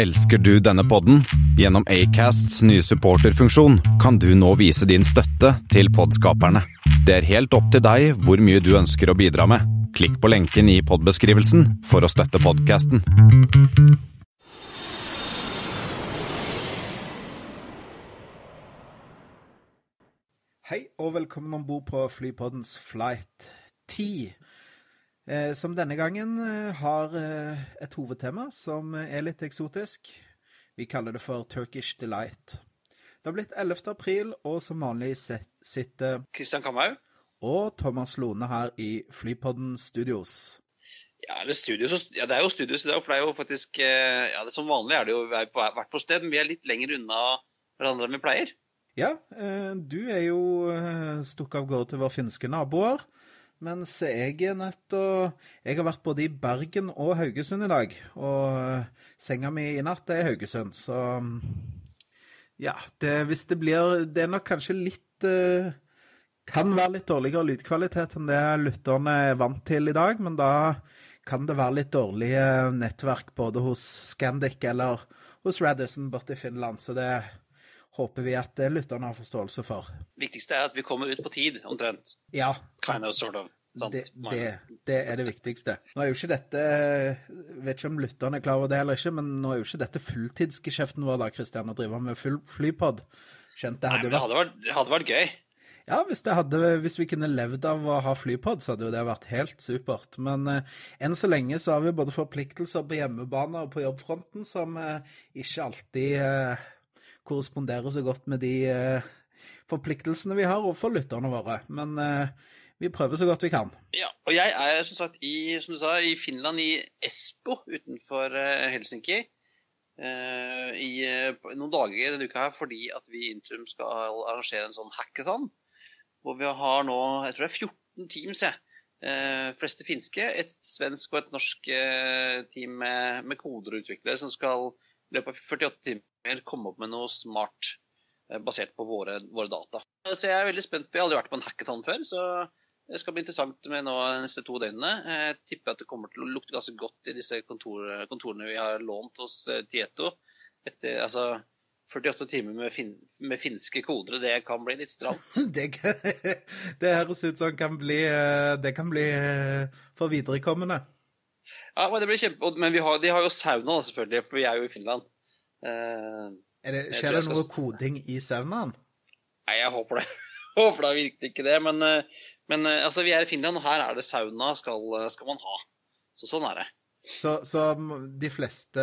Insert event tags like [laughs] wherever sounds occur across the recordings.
Elsker du denne podden? Gjennom Acasts nye supporterfunksjon kan du nå vise din støtte til podskaperne. Det er helt opp til deg hvor mye du ønsker å bidra med. Klikk på lenken i podbeskrivelsen for å støtte podkasten. Hei og velkommen om bord på Flypoddens flight 10. Eh, som denne gangen eh, har eh, et hovedtema som er litt eksotisk. Vi kaller det for Turkish Delight. Det har blitt 11. april, og som vanlig sitter Kristian Kamhaug? og Thomas Lone her i Flypodden Studios. Ja, eller studios, ja, det er jo studios i dag, for det er jo faktisk ja, det Som vanlig er det jo er hvert vårt sted, men vi er litt lenger unna hverandre enn vi pleier. Ja, du er jo stukket av gårde til våre finske naboer. Mens jeg er nødt å Jeg har vært både i Bergen og Haugesund i dag. Og eh, senga mi i natt er Haugesund, så mm, Ja, det, hvis det blir Det er nok kanskje litt eh, Kan være litt dårligere lydkvalitet enn det lytterne er vant til i dag, men da kan det være litt dårlige nettverk både hos Scandic eller hos Radisson borte i Finland. Så det håper vi at eh, lytterne har forståelse for. viktigste er at vi kommer ut på tid, omtrent. Ja, Kind of, sort of. Det, det, det er det viktigste. Nå er jo ikke dette Vet ikke om lytterne er klar over det eller ikke, men nå er jo ikke dette fulltidsgeskjeften vår, da, Kristian, å drive med full flypod. Skjønt det Nei, hadde men det hadde vært, det hadde vært gøy. Ja, hvis, det hadde, hvis vi kunne levd av å ha flypod, så hadde jo det vært helt supert. Men eh, enn så lenge så har vi både forpliktelser på hjemmebane og på jobbfronten som eh, ikke alltid eh, korresponderer så godt med de eh, forpliktelsene vi har overfor lytterne våre. Men eh, vi prøver så godt vi kan. Ja, og jeg er som sagt i, som sa, i Finland, i Espo utenfor eh, Helsinki. eh, I eh, noen dager denne uka her fordi at vi i Intrum skal arrangere en sånn hackathon. Hvor vi har nå jeg tror det er 14 teams, jeg. Eh, fleste finske, et svensk og et norsk eh, team med, med koder og utviklere som skal i løpet av 48 timer komme opp med noe smart eh, basert på våre, våre data. Så jeg er veldig spent. på Jeg har aldri vært på en hackathon før, så det skal bli interessant med nå de neste to døgnene. Jeg tipper at det kommer til å lukte ganske godt i disse kontor, kontorene vi har lånt hos eh, Tieto. Etter, altså 48 timer med, fin, med finske kodere, det kan bli litt stramt. [laughs] Det, [laughs] det høres ut som kan bli, eh, det kan bli for viderekommende. Ja, men det blir kjempe... Men vi har, de har jo sauna, selvfølgelig, for vi er jo i Finland. Eh, Er det, skjer det noe skal- koding i saunaen? Nei, jeg håper det. [laughs] håper da virkelig ikke det. Men, eh, men eh, altså, vi er i Finland, og her er det sauna skal, skal man ha. Så sånn er det. Så, så de fleste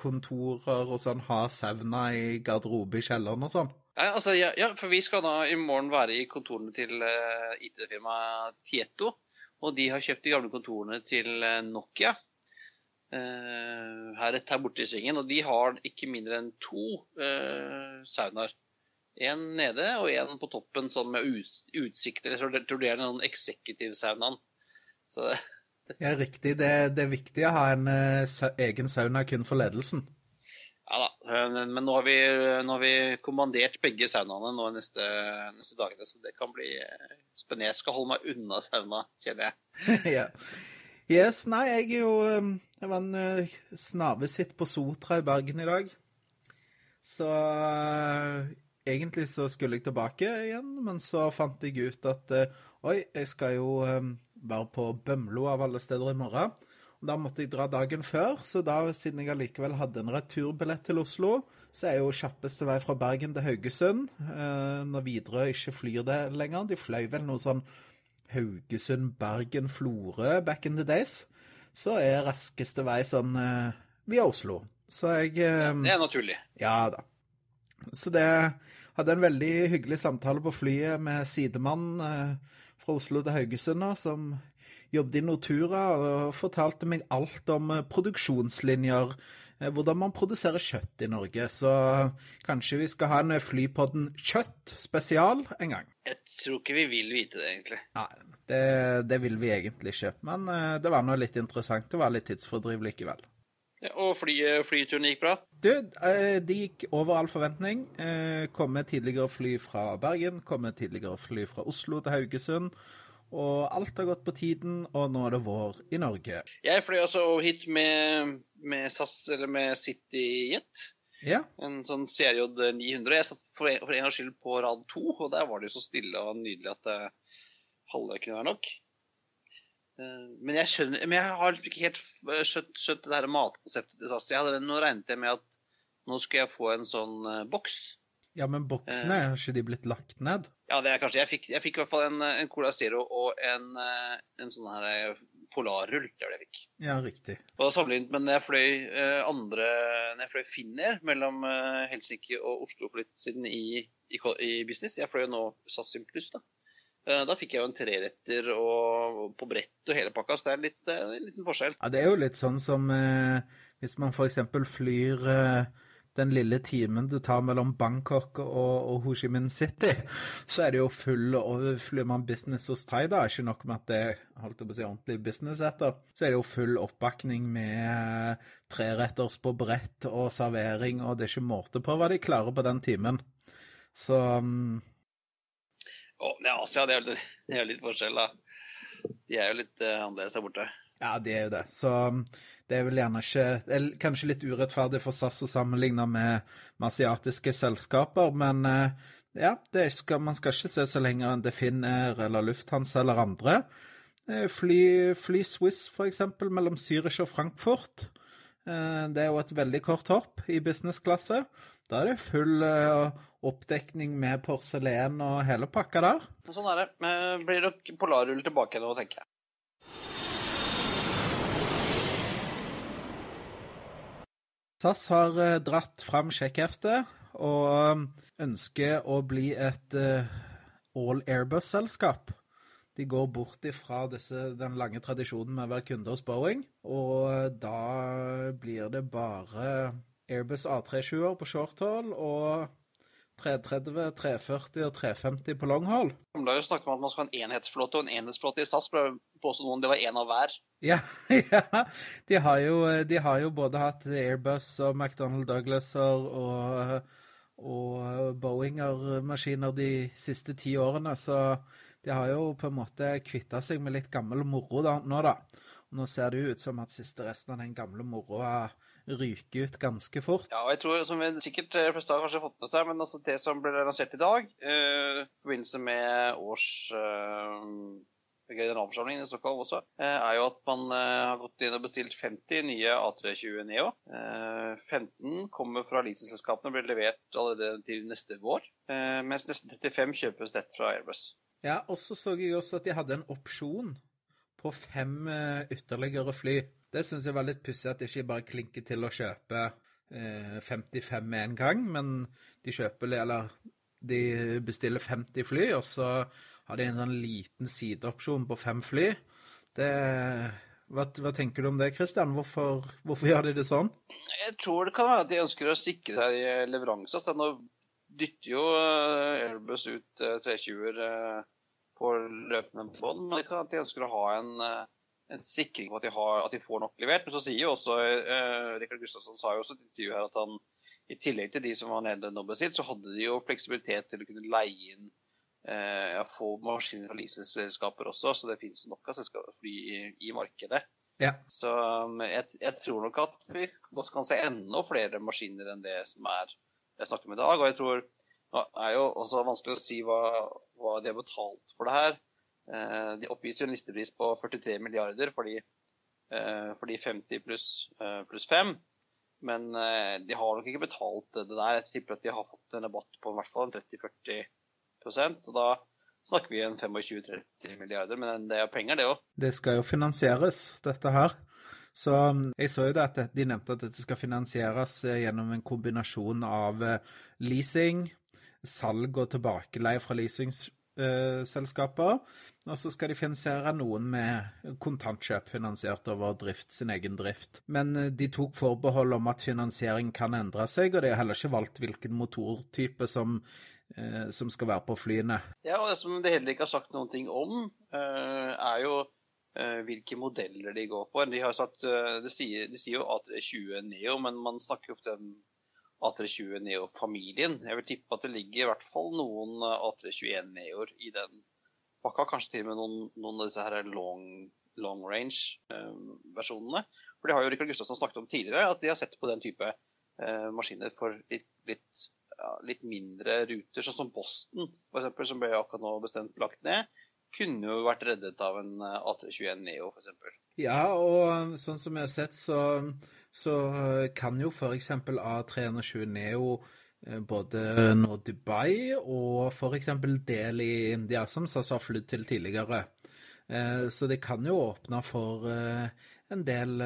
kontorer og sånn har sauna i garderobe i kjelleren og sånn? Ja, altså, ja, ja, for vi skal da i morgen være i kontorene til IT-firmaet Tieto. Og de har kjøpt de gamle kontorene til Nokia eh, her rett her borte i svingen. Og de har ikke mindre enn to uh, saunaer. En nede og en på toppen sånn med utsikt. Jeg tror det, er den executive-saunaen. Så [laughs] Ja, riktig. Det, det er viktig å ha en eh, egen sauna kun for ledelsen. ja da. eh, Men nå har vi, nå har vi kommandert begge saunaene nå neste, neste dagene, så det kan bli eh, spennende. Jeg skal holde meg unna sauna, kjenner jeg. [laughs] ja. Yes, nei, jeg er jo Jeg var en snave sitt på Sotra i Bergen i dag. Så uh, egentlig så skulle jeg tilbake igjen, men så fant jeg ut at uh, oi, jeg skal jo være på Bømlo av alle steder i morgen. Og Da måtte jeg dra dagen før, så da, siden jeg allikevel hadde en returbillett til Oslo, så er jo kjappeste vei fra Bergen til Haugesund, når Widerøe ikke flyr det lenger. De fløy vel noe sånn Haugesund, Bergen, Florø back in the days, så er raskeste vei sånn eh, via Oslo. Så jeg ja, Det er naturlig. Ja da. Så det hadde en veldig hyggelig samtale på flyet med sidemann eh, fra Oslo til Haugesund nå, som jobbet i Nortura og fortalte meg alt om eh, produksjonslinjer, eh, hvordan man produserer kjøtt i Norge. Så kanskje vi skal ha en Flypodden kjøtt spesial en gang. Jeg tror ikke vi vil vite det, egentlig. Nei, det, det vil vi egentlig ikke. Men eh, det var nå litt interessant. Det var litt tidsfordriv likevel. Og fly, flyturen gikk bra? Du, eh, det gikk over all forventning. Eh, Kom med tidligere fly fra Bergen, kom med tidligere fly fra Oslo til Haugesund. Og alt har gått på tiden, og nå er det vår i Norge. Jeg fløy altså hit med, med SAS, eller med CityJet. Ja, En sånn CRJ 900. Jeg satt for en, for en gangs skyld på rad to, og der var det jo så stille og nydelig at kunne være nok. Eh, Men jeg, skjønner, men jeg har ikke helt skjønt, skjønt det her matkonseptet til SAS. Hadde, nå regnet jeg med at nå skulle jeg få en sånn eh, boks. ja men boksene, Eh. har ikke de blitt lagt ned? Ja, det er kanskje Jeg fikk, jeg fikk i hvert fall en, eh, en Cola Zero og en, eh, en sånn her eh, Polarrull. Det var det jeg fikk. Ja, riktig. Og sammenlignet med når jeg fløy eh, andre Når jeg fløy Finnair mellom eh, Helsinki og Oslo for litt siden i, i, i business Jeg fløy jo nå SAS Simplus, da. Eh, da fikk jeg jo en treretter og, på brett og hele pakka, så det er litt, eh, en liten forskjell. Ja, det er jo litt sånn som eh, hvis man f.eks. flyr eh, den lille timen du tar mellom Bangkok og, og Ho Chi Minh City, [laughs] så er det jo full Flyr man business hos Thai, da, ikke nok med at det holdt jeg på å si, ordentlig business etter, så er det jo full oppbakning med treretters på brett og servering, og det er ikke måte på hva de klarer på den timen. Så mm, Det er Asia, det er, jo- det er litt forskjell, da. De er jo litt uh, annerledes der borte. Ja, de er jo det. Så um, det er vel gjerne ikke Det kanskje litt urettferdig for SAS å sammenligne med, med asiatiske selskaper, men uh, ja, det skal, man skal ikke se så lenger enn Definair eller Lufthansa eller andre. Eh, Fly, fly Swiss, eksempel, mellom Zürich og Frankfurt. Det er jo et veldig kort hopp i businessklasse. Da er det full eh, oppdekning med porselen og hele pakka der. Sånn er det. Men blir nok Polarrull tilbake nå, tenker jeg. SAS har eh, dratt fram sjekkheftet og eh, ønsker å bli et all Airbus-selskap. De går bort ifra disse, den lange tradisjonen med å være kunde hos Boeing, og da blir det bare Airbus A320-er på short-haul og 330, 340 og 350 på har jo snakket om at man skal ha en enhetsflåte, og en enhetsflåte i SAS påstå noen det var én av hver. Ja, [laughs] ja. De har jo, de har jo både hatt Airbus og McDonnell Douglaser og, og Boeing-maskiner de siste ti årene, så de har jo på en måte kvitta seg med litt gammel moro da, nå, da. Og nå ser det jo ut som at siste resten av den gamle moroa ryker ut ganske fort. Ja, og jeg tror, som vi sikkert de fleste har kanskje fått med seg, men altså det som ble lansert i dag, eh, i forbindelse med års eh, generalforsamlingen i Stockholm også, eh, er jo at man eh, har gått inn og bestilt 50 nye A320 Neo. Eh, 15 kommer fra leasingselskapene og blir levert allerede til neste vår, eh, mens nesten 35 kjøpes rett fra Airbus. Ja, og så så jeg også at de hadde en opsjon på fem eh, ytterligere fly. Det syns jeg var litt pussig at de ikke bare klinker til å kjøpe eh, 55 med en gang, men de kjøper eller de bestiller 50 fly, og så har de en sånn liten sideopsjon på fem fly. Det hva, hva tenker du om det, Christian? Hvorfor, hvorfor gjør de det sånn? Jeg tror det kan være at de ønsker å sikre seg leveranse. Altså, nå dytter jo eh, Airbus ut eh, 320-er eh, på løpende bånd, men det kan være at de ønsker å ha en, eh, en sikring på at de, har, at de får nok levert. Men så sier jo også eh, Rikard Gustavsson sa jo også i et intervju her at han i tillegg til de som var nede nå sitt, så hadde de jo fleksibilitet til å kunne leie inn eh, få maskiner fra leasingselskaper også, så det finnes nok av selskaper fly i, i markedet. Ja. Så jeg, jeg tror nok at vi godt kan se enda flere maskiner enn det som er jeg snakker om i dag. Og jeg tror det er jo også vanskelig å si hva, hva de har betalt for det her. Eh, de oppgis jo en listepris på 43 milliarder for de, eh, for de 50 pluss eh, pluss 5. Men de har nok ikke betalt det der. Jeg tipper at de har fått en rabatt på hvert fall 30-40% og da snakker vi en 25-30 milliarder. Men det er penger, det òg. Det skal jo finansieres, dette her. Så um, jeg så jo det at de nevnte at dette skal finansieres gjennom en kombinasjon av leasing, salg og tilbakeleie fra leasingselskaper. Og så skal de finansiere noen med kontantkjøp finansiert over drift, sin egen drift. Men eh, de tok forbehold om at finansiering kan endre seg, og de har heller ikke valgt hvilken motortype som, eh, som skal være på flyene. Ja, og det som de heller ikke har sagt noen ting om, eh, er jo eh, hvilke modeller de går for. De eh, de, sier, de sier jo A320 Neo, men man snakker jo ofte om A320 Neo-familien. Jeg vil tippe at det ligger i hvert fall noen eh, A321 Neoer i den pakka, kanskje til og med noen, noen av disse her long, long range-versjonene. for det har jo Rikard Gustavsson snakket om tidligere, at de har sett på den type eh, maskiner for litt, litt, ja, litt, mindre ruter, sånn som Boston, f.eks., som ble akkurat nå bestemt lagt ned. Kunne jo vært reddet av en A321 Neo, f.eks. Ja, og sånn som jeg har sett, så, så kan jo f.eks. A320 Neo Eh, både nå Dubai og f.eks. del i India, som SAS har flydd til tidligere. Eh, så det kan jo åpne for eh, en del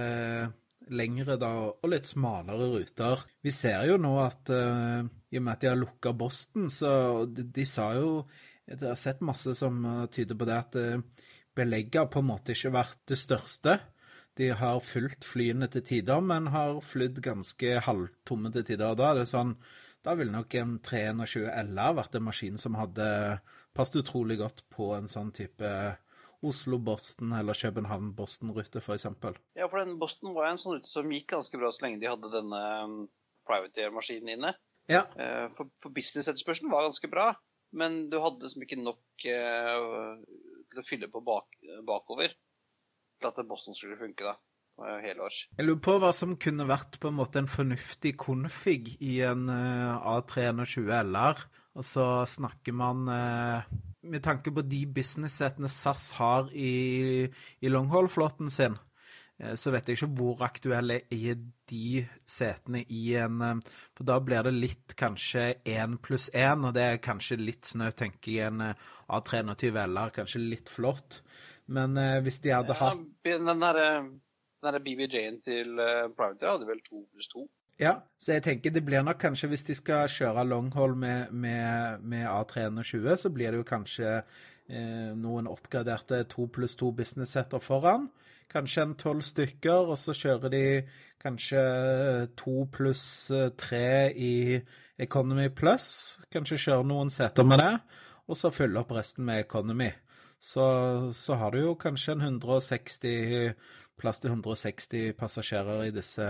lengre da, og litt smalere ruter. Vi ser jo nå at i og med at de har lukka Boston, så de, de sa jo Jeg har sett masse som tyder på det at belegget har på en måte ikke vært det største. De har fulgt flyene til tider, men har flydd ganske halvtomme til tider. Da er det sånn da ville nok en 321 LR vært en maskin som hadde passet utrolig godt på en sånn type Oslo-Boston eller København-Boston-rute, f.eks. Ja, for den Boston var en sånn rute som gikk ganske bra så lenge de hadde denne um, privateer-maskinen inne. Ja. Eh, for, for business-etterspørselen var ganske bra, men du hadde liksom ikke nok uh, til å fylle på bak, bakover til at Boston skulle funke, da helårs. Jeg lurer på hva som kunne vært på en måte en fornuftig config i en uh, A320 LR. Og så snakker man uh, Med tanke på de business-setene SAS har i, i longhold-flåten sin, uh, så vet jeg ikke hvor aktuelle er de setene i en For da blir det litt kanskje én pluss én, og det er kanskje litt snaut, tenker jeg, en A320 LR. Kanskje litt flott. Men hvis de hadde ja, hatt Den derre der BBJ-en til uh, Private hadde vel to pluss to. Ja, så jeg tenker det blir nok kanskje, hvis de skal kjøre longhold med, med, med A321, så blir det jo kanskje eh, noen oppgraderte to pluss to business-setter foran. Kanskje en tolv stykker, og så kjører de kanskje to pluss eh, tre i Economy Plus. Kanskje kjøre noen seter med det, og så fylle opp resten med Economy. Så, så har du jo kanskje en 160 plass til 160 passasjerer i disse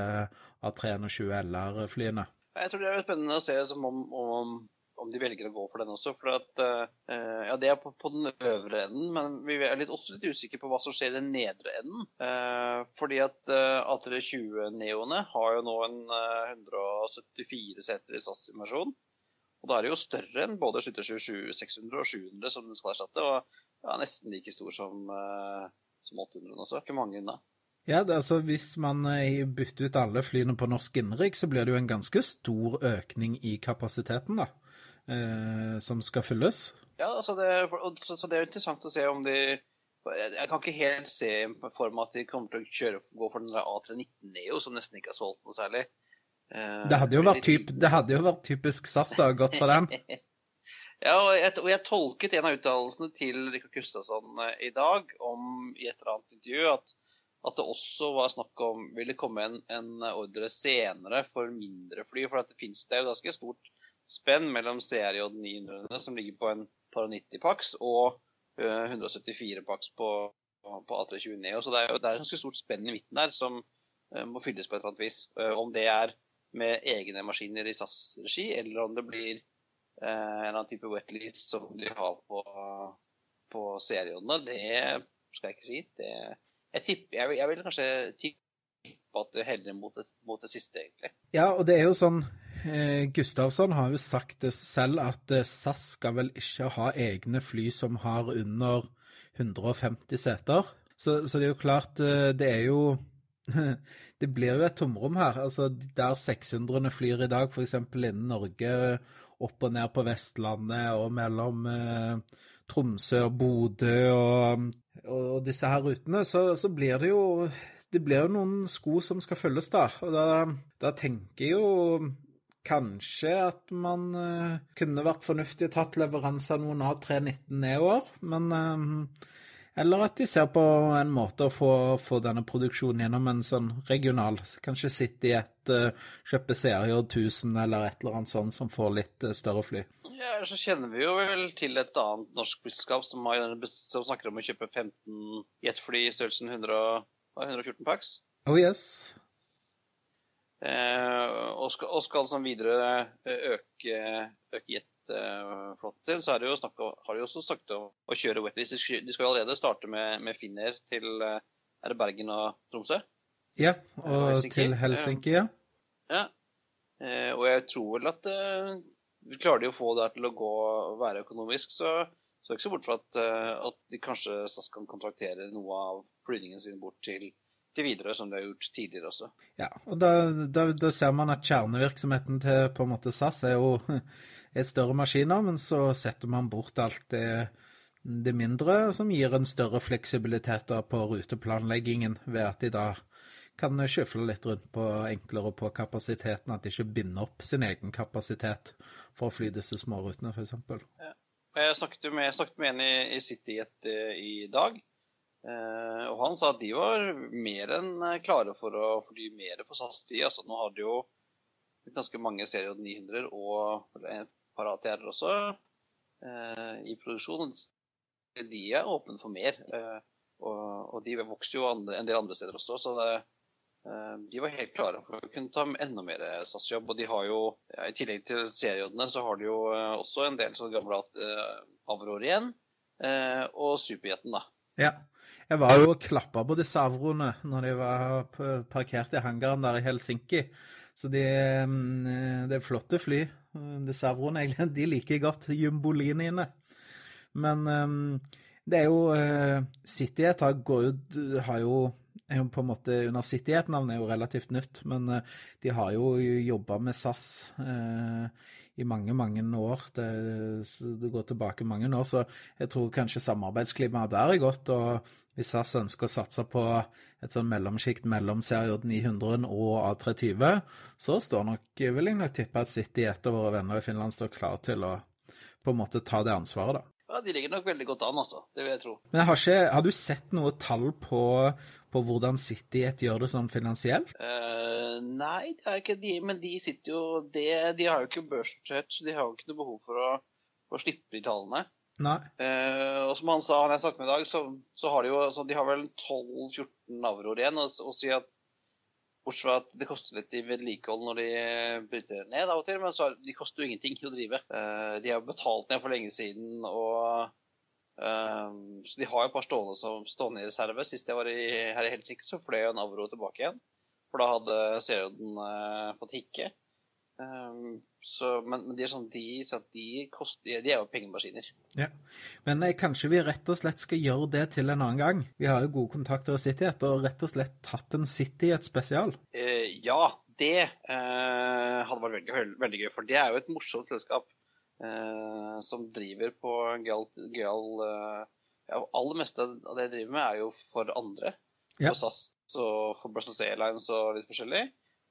A320 LR-flyene. Jeg tror det er spennende å se om, om, om, de velger å gå for den også. For at, uh, ja, Det er på, på, den øvre enden, men vi er litt, også litt usikre på hva som skjer i den nedre enden. Uh, fordi at uh, A320-neoene har jo nå en 174 seter i SAS-immersjon. Og da er det jo større enn både 727 600 og 700 som den skal erstatte. Og ja, nesten like stor som, som 800 også. Ikke mange unna. Ja, det, altså Hvis man eh, bytter ut alle flyene på norsk innenriks, så blir det jo en ganske stor økning i kapasiteten da, eh, som skal fylles. Ja, altså det, så, så det er interessant å se om de Jeg kan ikke helt se for meg at de kommer til å kjøre, gå for den A319 Neo, som nesten ikke har solgt noe særlig. Eh, det, hadde typ, det hadde jo vært typisk SAS, da, gått for den. [laughs] ja, og jeg, og jeg, tolket en av uttalelsene til Rikard Gustavsson eh, i dag om, i et eller annet intervju at at det også var snakk om ville komme en, en ordre senere for mindre fly. For det finnes det jo ganske stort spenn mellom CRJ 900 som ligger på en par 90 pax, og uh, 174 pax på, på A320 Neo. Så det er jo det er et ganske stort spenn i midten der som uh, må fylles på et eller annet vis. Om det er med egne maskiner i SAS-regi, eller om det blir en eller annen type wetlease som de har på, på seriene, det skal jeg ikke si. Det jeg, tipper, jeg, jeg vil kanskje tippe at det heller mot det, mot det siste, egentlig. Ja, og det er jo sånn eh, Gustavsson har jo sagt det selv at eh, SAS skal vel ikke ha egne fly som har under 150 seter. Så, så det er jo klart, eh, det er jo [laughs] det blir jo et tomrom her. altså Der 600 flyr i dag, f.eks. innen Norge, opp og ned på Vestlandet og mellom eh, Tromsø og Bodø og og disse her rutene, så, så, blir det jo det blir jo noen sko som skal følges, da. Og da, da tenker jeg jo kanskje at man uh, kunne vært fornuftig tatt leveranse av noen A319 nedover, men uh, eller at de ser på en måte å få, få denne produksjonen gjennom en sånn regional. Kanskje sitte i et uh, kjøpe CRJ 1000 eller et eller annet sånt som får litt uh, større fly. Ja, så kjenner vi jo vel til et annet norsk flyselskap som, som, snakker om å kjøpe 15 jetfly i størrelsen 100, 114 pax. Oh yes. Og skal, og skal som videre øke, øke jetflåten sin, så jo snakket, har de også snakket om å kjøre wetlease. De skal jo allerede starte med, med Finnair til er det Bergen og Tromsø? Ja, og Helsinki. til Helsinki, ja. ja. Og jeg tror vel at klarer de å få det til å gå og være økonomisk, så så ikke så bort fra at, eh, at, de kanskje SAS kan kontraktere noe av flygningen sin bort til, til videre, som de har gjort tidligere også. Ja, og da, da, da, ser man at kjernevirksomheten til på en måte SAS er jo [laughs] er større maskiner, men så setter man bort alt det, det mindre, som gir en større fleksibilitet på ruteplanleggingen, ved at de da kan skyfle litt rundt på enklere på kapasiteten, at de ikke binder opp sin egen kapasitet for å fly disse smårutene, f.eks. Ja. Jeg snakket med, jeg snakket med en i, i CityJet eh, i dag. Eh, og han sa at de var mer enn eh, klare for å fly mer på SAS-tid. Altså, nå har de jo ganske mange serier 900 og et par ATR også eh, i produksjon. De er åpne for mer. Og, de vokser jo en del andre steder også. så det, de var helt klare for å kunne ta enda mer SAS-jobb. Og de har jo, ja, i tillegg til seriodene, så har de jo også en del sånne gamle uh, Avror igjen. Og Superjeten, da. Ja. Jeg var jo og klappa på disse Avroene når de var parkert i hangaren der i Helsinki. Så de, mm, det er flotte fly. Disse Avroene de liker godt jumboliniene. Men um, det er jo Cityet CityJet har, har jo på en måte Under City-et-navnet er jo relativt nytt, men eh, de har jo jobba med SAS eh, i mange, mange år. Det, det, går tilbake mange år, så jeg tror kanskje samarbeidsklimaet der er godt. Og hvis SAS ønsker å satse på et sånn mellomsjikt mellom serie 900 og A320, så står nok, vil jeg nok tippe at City, et av våre venner i Finland, står klar til å på en måte ta det ansvaret, da. Ja, De ligger nok veldig godt an, altså. Det vil jeg tro. Men har, ikke, har du sett noe tall på på hvordan City et gjør det sånn finansielt? Uh, nei, det er ikke de, men de sitter jo det, De har jo ikke børstøtt, så de har jo ikke noe behov for å, for å slippe de tallene. Uh, og som han sa, han jeg snakket med i dag, så, så har de jo så de har vel 12-14 avroer igjen. Og, og si at Bortsett fra at det koster litt i vedlikehold når de bryter ned av og til, men så, de koster jo ingenting å drive. Uh, de har betalt ned for lenge siden, og Um, så de har jo et par stående, som, stående i reserve. Sist jeg var i, her i Helsinki, så fløy jo Navro tilbake igjen. For da hadde Serioden uh, fått hikke. Um, så, men, men, de er sånn, de, så de, koster, de er jo pengemaskiner. Ja. Men eh, kanskje vi rett og slett skal gjøre det til en annen gang? Vi har jo gode kontakter i CityJet, og rett og slett tatt en CityJet spesial? Uh, ja, det uh, hadde vært veldig, veldig gøy. For det er jo et morsomt selskap. Eh, som driver på gøyal eh, ja, aller meste av det jeg driver med, er jo for andre. Ja. For SAS og for Brussels Airlines og litt forskjellig.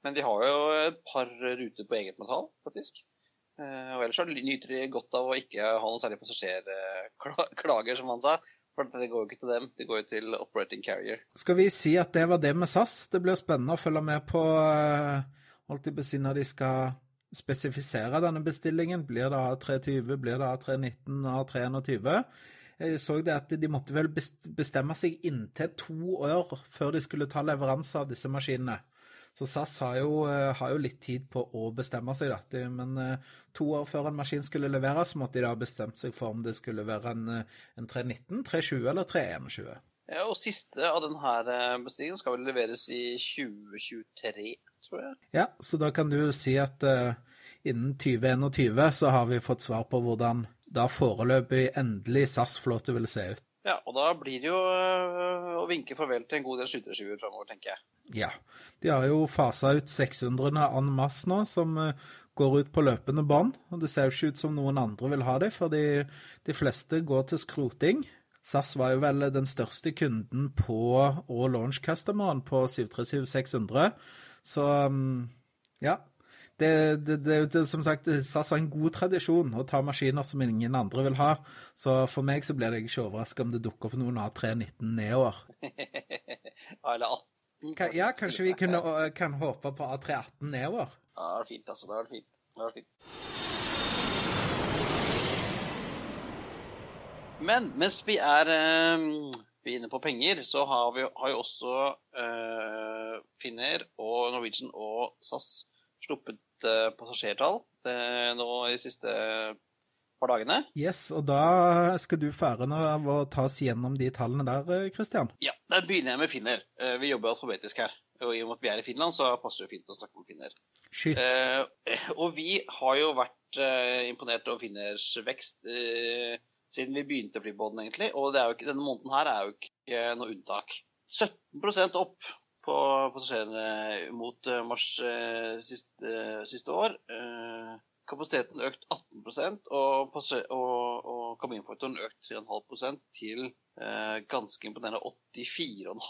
Men de har jo et par ruter på eget metall, faktisk. Eh, og ellers så nyter de godt av å ikke ha noen særlige passasjerklager, som han sa. For det går jo ikke til dem, det går jo til operating carrier. Skal vi si at det var det med SAS? Det blir spennende å følge med på holdt jeg på å si når de skal spesifisere denne bestillingen. Blir det A320, blir det A319, A321? Jeg så det at de måtte vel bestemme seg inntil to år før de skulle ta leveranse av disse maskinene. Så SAS har jo, eh, har jo litt tid på å bestemme seg, da. Men eh, to år før en maskin skulle leveres, måtte de da bestemt seg for om det skulle være en, eh, en 319, 320 eller 321. Ja, og siste av denne bestillingen skal vel leveres i 2023, tror jeg. Ja, så da kan du si at uh, innen 2021 så har vi fått svar på hvordan da foreløpig endelig SAS-flåte vil se ut. Ja, og da blir det jo uh, å vinke farvel til en god del skytterskiver framover, tenker jeg. Ja. De har jo fasa ut 600 en masse nå, som uh, går ut på løpende bånd. Og det ser jo ikke ut som noen andre vil ha det, for de, de fleste går til skroting. SAS var jo vel den største kunden på og launch customeren på 737-600. Så um, ja. Det, det, det, som sagt, SAS har en god tradisjon å ta maskiner som ingen andre vil ha. Så for meg så blir det ikke overraska om det dukker opp noen A319 nedover. [laughs] Eller 18. ja, kanskje vi kunne, kan håpe på A318 nedover? Ja, det er fint, altså. Det er fint. Det er fint. Men mens vi er, øh, vi er inne på penger, så har vi har jo også øh, Finnair og Norwegian og SAS sluppet uh, passasjertall uh, nå i de siste par dagene. Yes, og da skal du fære av å ta oss gjennom de tallene der, Christian. Ja, da begynner jeg med Finnair. Uh, vi jobber alfabetisk her. Og i og med at vi er i Finland, så passer det fint å snakke om Finnair. og vi har jo vært imponert over Finnairs vekst siden vi begynte flybåten, egentlig. Og ikke, denne måneden her er jo ikke noe unntak. 17% opp på passasjerene mot eh, mars eh, siste, siste, år. Eh, kapasiteten økt 18% og, og, og kabinfaktoren økt 3,5% til ganske imponerende 84,5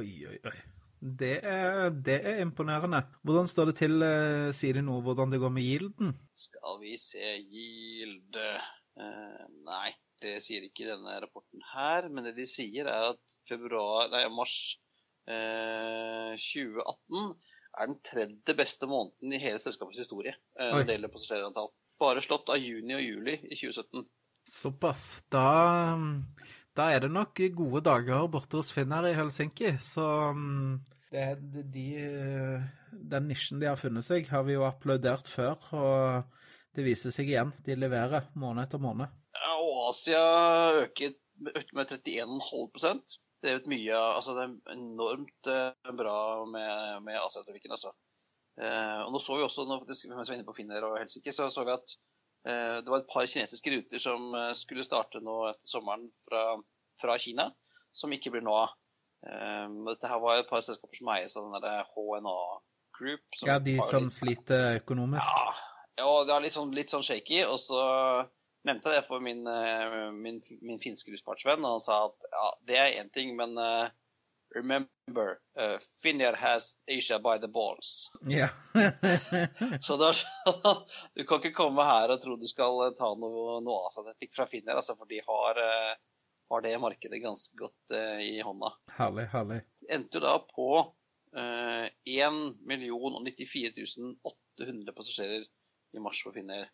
Oi, oi, oi. Det er, det er, imponerende. Hvordan står det til? Sier de noe hvordan det går med yielden? Skal vi se Yield eh, nei, det sier ikke denne rapporten her. Men det de sier, er at februar, nei, mars eh, 2018 er den tredje beste måneden i hele selskapets historie uh, når det gjelder passasjerantall. Bare slått av juni og juli i 2017. Såpass. Da, da er det nok gode dager borte hos Finn her i Helsinki. Så um, det, de, den nisjen de har funnet seg, har vi jo applaudert før. og det viser seg igjen. De leverer måned etter måned. Ja, og Asia øker, øker med 31,5 Det er jo mye Altså, det er enormt eh, bra med, med Asia-trafikken, altså. Eh, og nå så vi også, mens vi var inne på Finner og Helsinki, så så vi at eh, det var et par kinesiske ruter som eh, skulle starte nå etter sommeren fra, fra Kina, som ikke blir nå av. Eh, dette her var et par selskaper som eies av den der HNA Group. ja, de som litt... sliter økonomisk? Ja, ja, det er litt sånn, litt sånn shaky. Og så nevnte det for min, eh, min, min finske luftfartsvenn, og han sa at ja, det er én ting, men uh, remember, uh, Finnair has Asia by the balls. Ja. [laughs] så da, du kan ikke komme her og tro du skal ta noe, noe av seg fikk fra Finnair, altså, for de har, har, det markedet ganske godt uh, i hånda. Herlig, herlig. Endte jo da på uh, 1 094 800 passasjerer i mars for Finnair.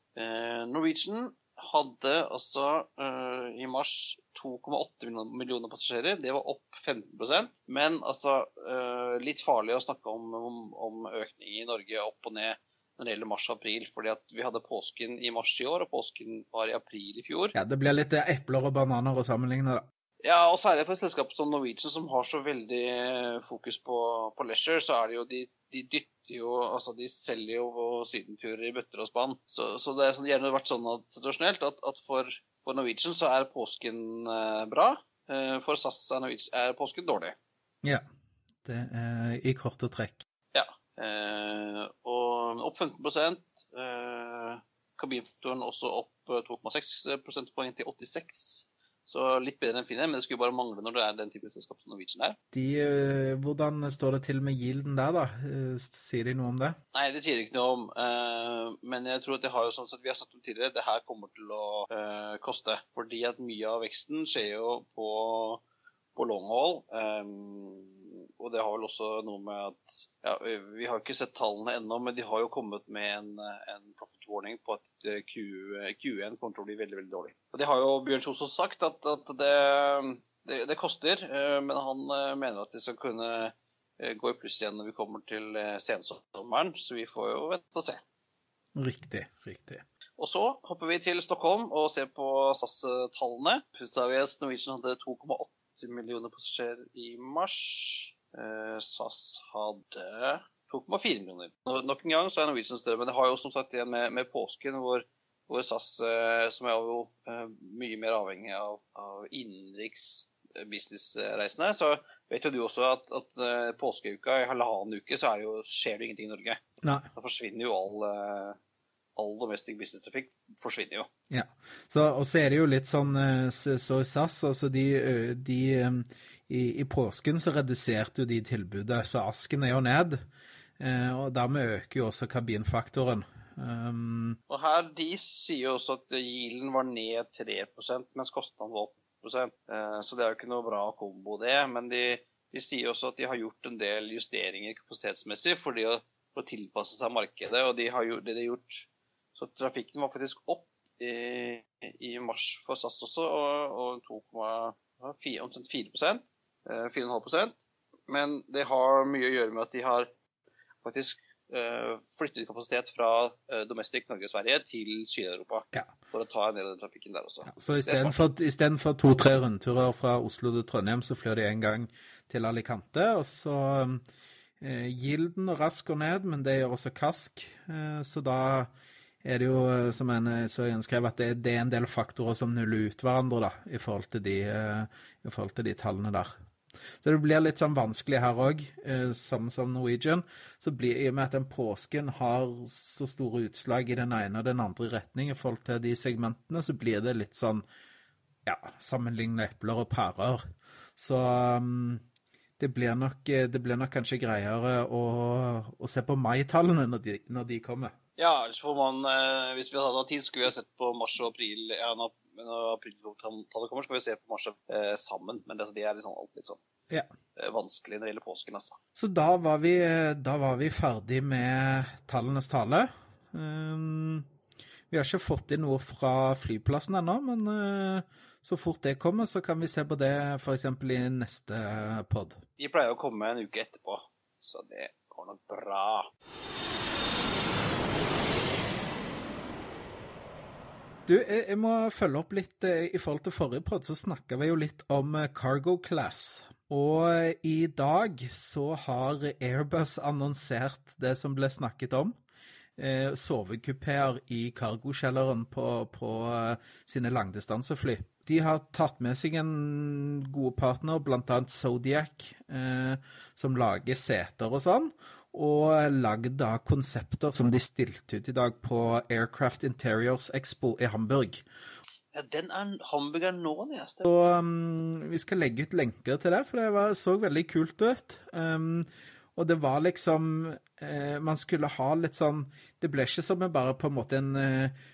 Norwegian hadde også uh, i mars 2,8 millioner passasjerer. Det var opp 15% Men altså uh, litt farlig å snakke om, om, om, økning i Norge opp og ned når det gjelder mars og april. fordi at vi hadde påsken i mars i år, og påsken var i april i fjor. Ja, Det blir litt epler og bananer å sammenligne, da. Ja, og særlig for et selskap som Norwegian, som har så veldig fokus på, på leisure, så er det jo de, de dytter jo Altså, de selger jo sydenturer i bøtter og spann. Så, så det har sånn, gjerne vært sånn at, tradisjonelt at, at for, for, Norwegian så er påsken eh, bra. Eh, for SAS er, er, påsken dårlig. Ja. Det er i korte trekk. Ja. Eh, og opp 15% eh, Kabinfaktoren også opp 2,6 eh, prosentpoeng til 86 så litt bedre enn Finnair, men det skulle bare mangle når det er den type selskap som Norwegian er. De, uh, hvordan står det til med yielden der, da? Uh, sier de noe om det? Nei, det sier de ikke noe om. Uh, men jeg tror at det har jo sånn at vi har sagt om tidligere, det her kommer til å koste. Fordi at mye av veksten skjer jo på, på long haul. Og det har vel også noe med at ja, Vi har ikke sett tallene ennå, men de har jo kommet med en, en profit warning på at Q, Q1 kommer til å bli veldig veldig dårlig. Og Det har jo Bjørn Kjos også sagt, at, at det, det, det, koster. Eh, men han eh, mener at de skal kunne eh, gå i pluss igjen når vi kommer til sensommeren. Så vi får jo vente og se. Riktig, riktig. Og så hopper vi til Stockholm og ser på SAS-tallene. Norwegian hadde 2,8 millioner passasjerer i mars. Eh, SAS hadde 2,4 millioner. Nok en gang så er Norwegian større, men det har jo som sagt igjen med, med påsken hvor, hvor SAS, eh, som er jo eh, mye mer avhengig av, av innenriks businessreisende, så vet jo du også at, at påskeuka, i halvannen uke, så jo, skjer det ingenting i Norge. Nei. Da forsvinner jo all all domestic business-trafikk forsvinner jo. Ja, så, og så er det jo litt sånn så SAS, altså de, de i, i, påsken så reduserte jo de tilbudet, så asken er jo ned. Eh, og dermed øker jo også kabinfaktoren. Um, og her, De sier jo også at Yielden var ned 3 mens kostnaden var 8 eh, Så det er jo ikke noe bra kombo, det. Men de, de, sier også at de har gjort en del justeringer kapasitetsmessig for, å, for å tilpasse seg markedet. og de har gjort, det de har gjort, Så trafikken var faktisk opp i, i mars for SAS også, og, og 2,4 omtrent 4 4,5% Men det har mye å gjøre med at de har faktisk uh, flyttet kapasitet fra uh, domestic Norge-Sverige til Sør-Europa. Ja. For å ta en del av den trafikken der også. Ja, så istedenfor to-tre rundturer fra Oslo til Trondheim, så flyr de en gang til Alicante. Og så eh, Gilden og Rask går ned, men det gjør også Kask. så da er det jo, som en skrev, at det, det, er en del faktorer som nuller ut hverandre da, i forhold til de, i forhold til de tallene der. Så det blir litt sånn vanskelig her òg, sammen samme som Norwegian. Så blir, I og med at den påsken har så store utslag i den ene og den andre retning i forhold til de segmentene, så blir det litt sånn ja, sammenligne epler og pærer. Så um, det, blir nok, det blir nok kanskje greiere å, å se på maitallene når, når de kommer. Ja, ellers får man, eh, hvis vi hadde hatt tid, skulle vi ha sett på mars og april. Ja, når, når apriltallet kommer, skal vi se på mars eh, sammen. Men det, det er liksom alt litt sånn ja. eh, vanskelig når det gjelder påsken, altså. Så da var vi, da var vi ferdig med tallenes tale. Um, vi har ikke fått inn noe fra flyplassen ennå, men uh, så fort det kommer, så kan vi se på det f.eks. i neste pod. De pleier å komme en uke etterpå, så det går nok bra. Du, jeg må følge opp litt eh, i forhold til forrige pod, så snakka vi jo litt om eh, cargo class. Og eh, i dag så har Airbus annonsert det som ble snakket om. Eh, sovekupeer i cargokjelleren på, på sine langdistansefly. De har tatt med seg en god partner, bl.a. Zodiac, eh, som lager seter og sånn og lagd da konsepter som de stilte ut i dag på Aircraft Interiors Expo i Hamburg. Ja, den er hamburgeren nå, nesten. Og um, Vi skal legge ut lenker til det, for det var, så veldig kult ut. Um, og det var liksom eh, Man skulle ha litt sånn Det ble ikke som bare på en måte en eh,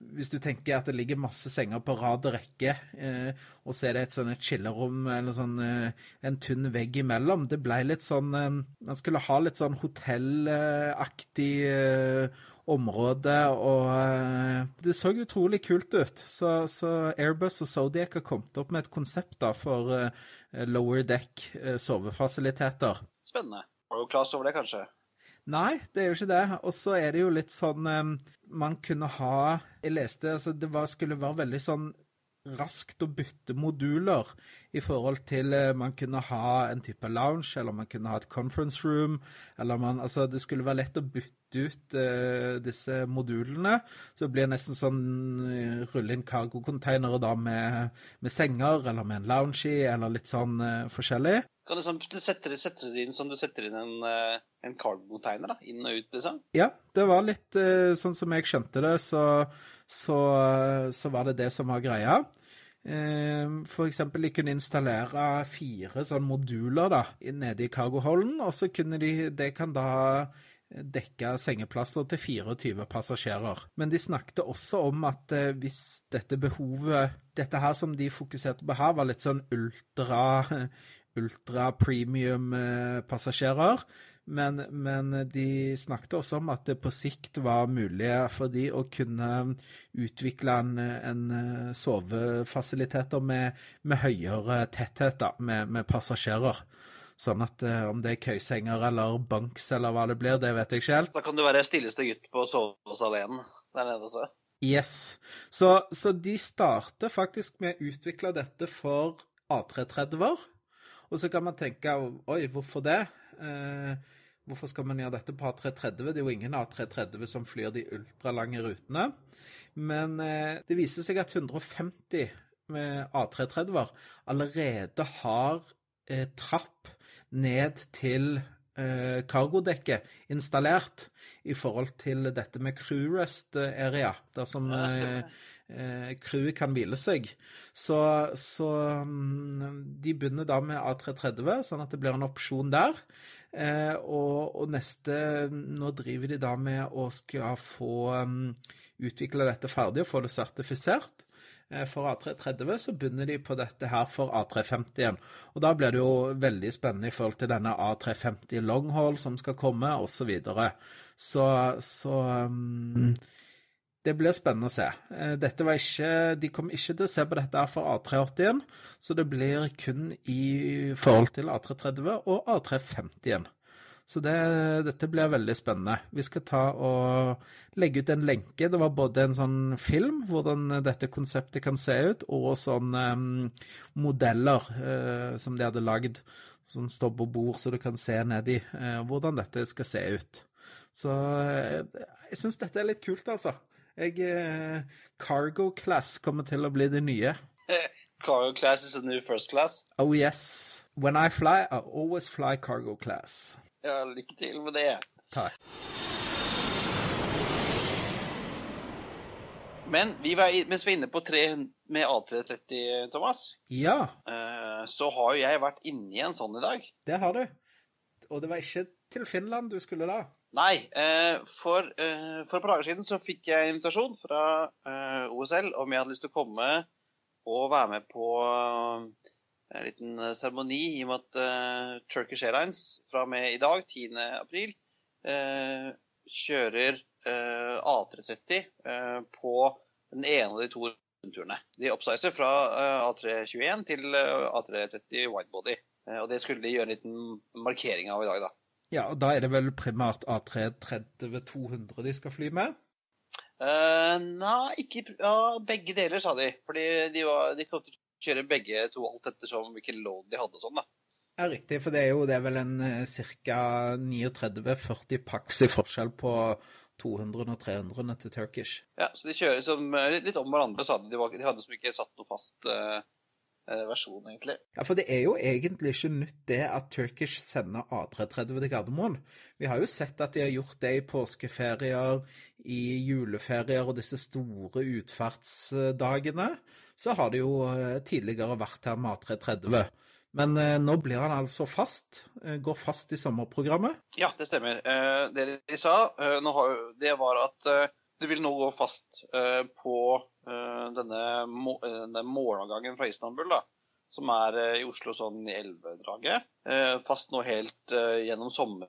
hvis du tenker at det ligger masse senger på rad og rekke, eh, og så er det et sånn chillerom eller sånn, eh, en tynn vegg imellom Det ble litt sånn eh, Man skulle ha litt sånn hotellaktig eh, område, og eh, det så utrolig kult ut. Så, så, Airbus og Zodiac har kommet opp med et konsept da for eh, lower deck sovefasiliteter. Spennende. Har du klar over det, kanskje? Nei, det er jo ikke det. Og så er det jo litt sånn um, Man kunne ha Jeg leste altså det var, skulle være veldig sånn raskt å bytte moduler i forhold til uh, man kunne ha en type lounge, eller man kunne ha et conference room, eller man Altså, det skulle være lett å bytte ut uh, disse modulene. Så det blir nesten sånn uh, rulle inn cargocontainere da med, med, senger, eller med en lounge i, eller litt sånn forskjellig. Kan du sånn, sette, sette det inn som du setter inn en, eh, en cargo-tegner, da? Inn og ut, liksom? Ja, det var litt uh, sånn som jeg skjønte det, så, så, så, var det det som var greia. For eksempel, de kunne installere fire sånne moduler da, nede i cargoholden, og så kunne de Det kan da dekke sengeplasser til 24 passasjerer. Men de snakket også om at eh, hvis dette behovet Dette her som de fokuserte på her, var litt sånn ultra ultra-premium-passasjerer. Eh, men, men, de snakket også om at det på sikt var mulig for de å kunne utvikle en, en eh, sovefasiliteter med, med, høyere tetthet da, med, med, passasjerer. Sånn at eh, om det er køysenger eller banks eller hva det blir, det vet jeg ikke helt. Da kan du være stilleste gutt på sovesalen der nede også. Yes. Så, så de starter faktisk med å utvikle dette for A330-er. Og så kan man tenke oi, hvorfor det? Eh, hvorfor skal man gjøre dette på A330? Det er jo ingen A330 som flyr de ultralange rutene. Men eh, det viser seg at 150 med A330-er allerede har eh, trapp ned til eh, cargodekket installert i forhold til dette med crew rest area. Der som eh, crewet kan hvile seg. Så, så um, de begynner da med A330, sånn at det blir en opsjon der. Eh, og, og, neste Nå driver de da med å skal få um, utvikle dette ferdig og få det sertifisert. Eh, for A330 så begynner de på dette her for A350 igjen. Og da blir det jo veldig spennende i forhold til denne A350 Longhall som skal komme, osv. Så, så, så um, det blir spennende å se. Eh, dette var ikke, de kommer ikke til å se på dette for A380-en, så det blir kun i forhold til A330 og A350-en. Så det, dette blir veldig spennende. Vi skal ta og legge ut en lenke. Det var både en sånn film, hvordan dette konseptet kan se ut, og sånne um, modeller uh, som de hadde lagd, som står på bord, så du kan se nedi uh, hvordan dette skal se ut. Så uh, jeg syns dette er litt kult, altså. Jeg, cargo class kommer til å bli det nye. [laughs] Cargo class is a new first class? Oh yes. When I fly, I always fly cargo class. Ja, lykke til med det. Takk. Men vi var, mens vi er inne på 300 med A330, Thomas, ja. Eh, så har jo jeg vært inni en sånn i dag. Det har du. Og det var ikke til Finland du skulle da? Nei. Eh, for, eh, for et par dager siden så fikk jeg invitasjon fra OSL om jeg hadde lyst til å komme og være med på en liten eh, seremoni i og med at Turkish Airlines fra og med i dag, 10. april, uh, kjører uh, A330 på den ene av de to rundturene. De oppsizer fra A321 til A330 widebody. og det skulle de gjøre en liten markering av i dag, da. Ja, og da er det vel primært A330-200 de skal fly med? nei, ikke ja, begge deler, sa de. Fordi de, var, de kom til kjøre begge to alt ettersom hvilken load de hadde og sånn, da. Ja, riktig. For det er jo det er vel en ca. 39-40 pax i forskjell på 200 og 300 til Turkish. Ja, så de kjører som, eh, litt om hverandre, sa de. De, var, de hadde som ikke satt noe fast uh, versjon, egentlig. Ja, for det er jo egentlig ikke nytt det at Turkish sender A330 til Gardermoen. Vi har jo sett at de har gjort det i påskeferier, i juleferier og disse store utfartsdagene så har det jo eh, tidligere vært her med A330. Men eh, nå blir han altså fast. Eh, går fast i sommerprogrammet. Ja, det stemmer. det de sa, det var at det vil nå gå fast på denne, denne morgenavgangen fra Istanbul, da, som er i Oslo sånn i elvedraget. Fast nå helt gjennom sommer,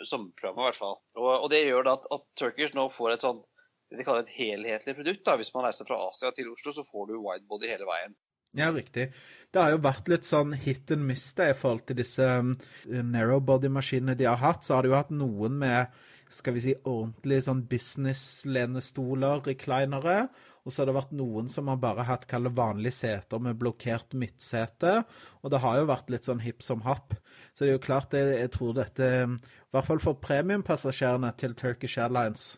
sommerprogrammet, i hvert fall. Og, og det gjør da at, at Turkish nå får et sånn det de kaller et helhetlig produkt. da. Hvis man reiser fra Asia til Oslo, så får du widebody hele veien. Ja, riktig. Det har jo vært litt sånn hit and miss det i forhold til disse narrowbody-maskinene de har hatt. Så har de jo hatt noen med skal vi si, ordentlig sånn business-lenestoler, reclinere. Og så har det vært noen som har bare hatt kalle vanlige seter med blokkert midtsete. Og det har jo vært litt sånn hipp som happ. Så det er jo klart, jeg, jeg tror dette, i hvert fall for premiumpassasjerene til Turkish Airlines,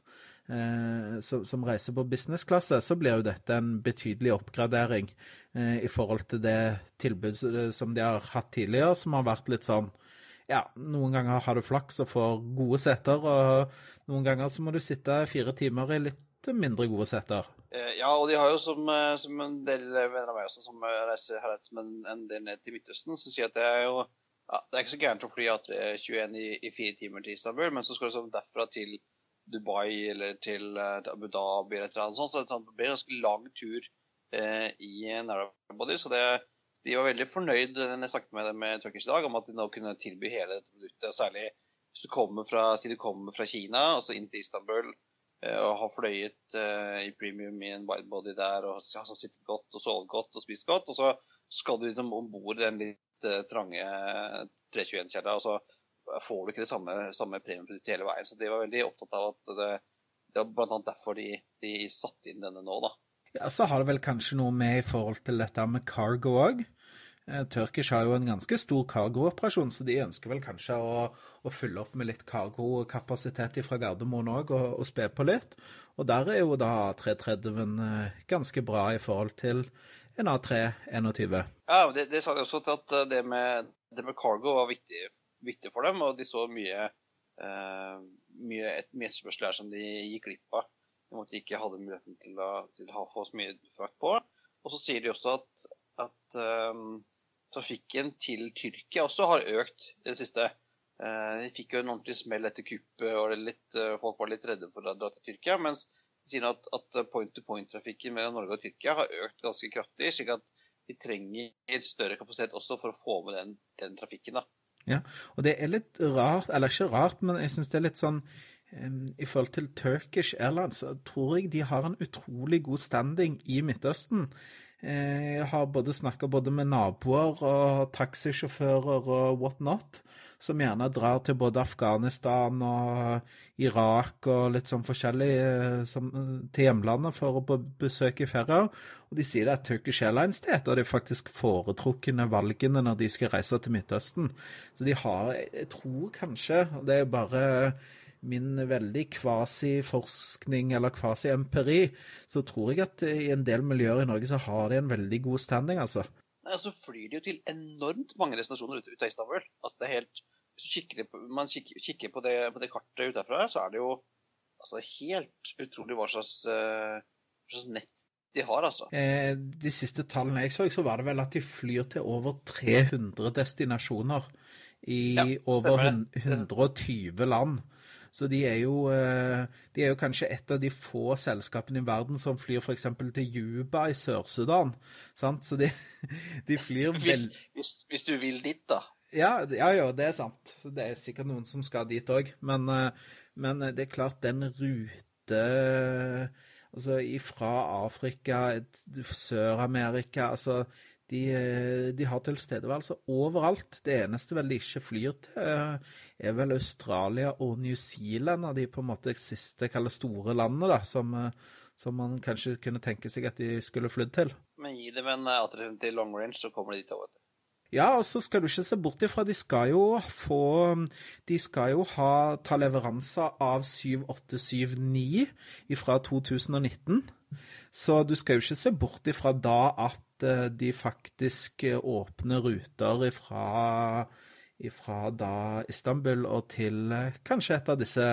Eh, som, som, reiser på businessklasse, så blir jo dette en betydelig oppgradering eh, i forhold til det tilbudet som de har hatt tidligere, som har vært litt sånn ja, noen ganger har du flaks og får gode seter, og noen ganger så må du sitte fire timer i litt mindre gode seter. Eh, ja, og de har jo som, som en del venner av meg også, som reiser, her som en, en del ned til Midtøsten, som sier at det er jo ja, det er ikke så gærent å fly A321 i, i fire timer til Istanbul, men så skal du sånn derfra til Dubai eller til, eh, til Abu Dhabi eller et eller annet sånt. Så det blir en ganske lang tur eh, i narrowbody. Så det, de var veldig fornøyd når jeg snakket med dem med Turkish i dag, om at de nå kunne tilby hele dette produktet. Særlig hvis du kommer fra, du kommer fra Kina altså inn til Istanbul eh, og har fløyet eh, i premium i en widebody der og så sittet godt og sovet godt og spist godt, og så skal du liksom om bord i den litt uh, trange 321-kjerra. og så får du ikke det samme, samme premiumproduktet hele veien. Så de var veldig opptatt av at det, det var bl.a. derfor de, de satte inn denne nå, da. Ja, Så har det vel kanskje noe med i forhold til dette med cargo òg. Eh, Turkish har jo en ganske stor cargooperasjon, så de ønsker vel kanskje å, å fylle opp med litt cargokapasitet fra Gardermoen òg, og, og spe på litt. Og der er jo da A330-en eh, ganske bra i forhold til en A321. Ja, det, det sa de også, at det med, det med cargo var viktig viktig for dem, og de så mye, eh, mye, et, mye etterspørsel her som de gikk glipp av. I og med at de ikke hadde muligheten til å, til å få så mye frakt på. Og så sier de også at, at um, trafikken til Tyrkia også har økt i det siste. Uh, de fikk jo en ordentlig smell etter kuppet, og litt, uh, folk var litt redde for å dra til Tyrkia. Mens de sier at, at point-to-point-trafikken mellom Norge og Tyrkia har økt ganske kraftig. slik at de trenger større kapasitet også for å få med den, den trafikken. da. Ja, og det er litt rart, eller ikke rart, men jeg syns det er litt sånn I forhold til Turkish Airlines tror jeg de har en utrolig god standing i Midtøsten. Jeg har både snakka både med naboer og taxisjåfører og whatnot, som gjerne drar til både Afghanistan og Irak og litt sånn forskjellig som, til hjemlandet for å besøke ferier. Og de sier at Turkish Airlines det er et av de faktisk foretrukne valgene når de skal reise til Midtøsten. Så de har, jeg tror kanskje, og det er bare min veldig kvasiforskning eller kvasiempiri, så tror jeg at i en del miljøer i Norge så har de en veldig god standing, altså. Nei, altså flyr de jo til enormt mange destinasjoner ute, ute av Istanbul. Altså det er helt, Hvis man kikker, kikker på, det, på, det, kartet utenfra, så er det jo altså helt utrolig hva slags, uh, hva slags nett de har, altså. Eh, de siste tallene jeg så, så var det vel at de flyr til over 300 destinasjoner i ja, over 120 land. Så de er, jo, eh, de er jo kanskje et av de få selskapene i verden som flyr f.eks. til Juba i Sør-Sudan. Så de, [laughs] de flyr vel... Hvis, hvis, hvis, du vil dit, da. Ja, ja, ja, det er sant. Det er sikkert noen som skal dit òg. Men, eh, men, det er klart, den rute Altså fra Afrika, Sør-Amerika altså de, de, har tilstedeværelse overalt. Det eneste vel de ikke flyr til, er vel Australia og New Zealand, av de på en måte siste kaller store landene da, som, som, man kanskje kunne tenke seg at de skulle flydd til. Men gi dem en alternativ til long range, så kommer de dit òg, Ja, og så skal du ikke se bort ifra de skal jo få De skal jo ha, ta leveranser av 7879 fra 2019. Så du skal jo ikke se bort ifra da at Eh, de faktisk eh, åpner ruter ifra, ifra da Istanbul og til eh, kanskje et av disse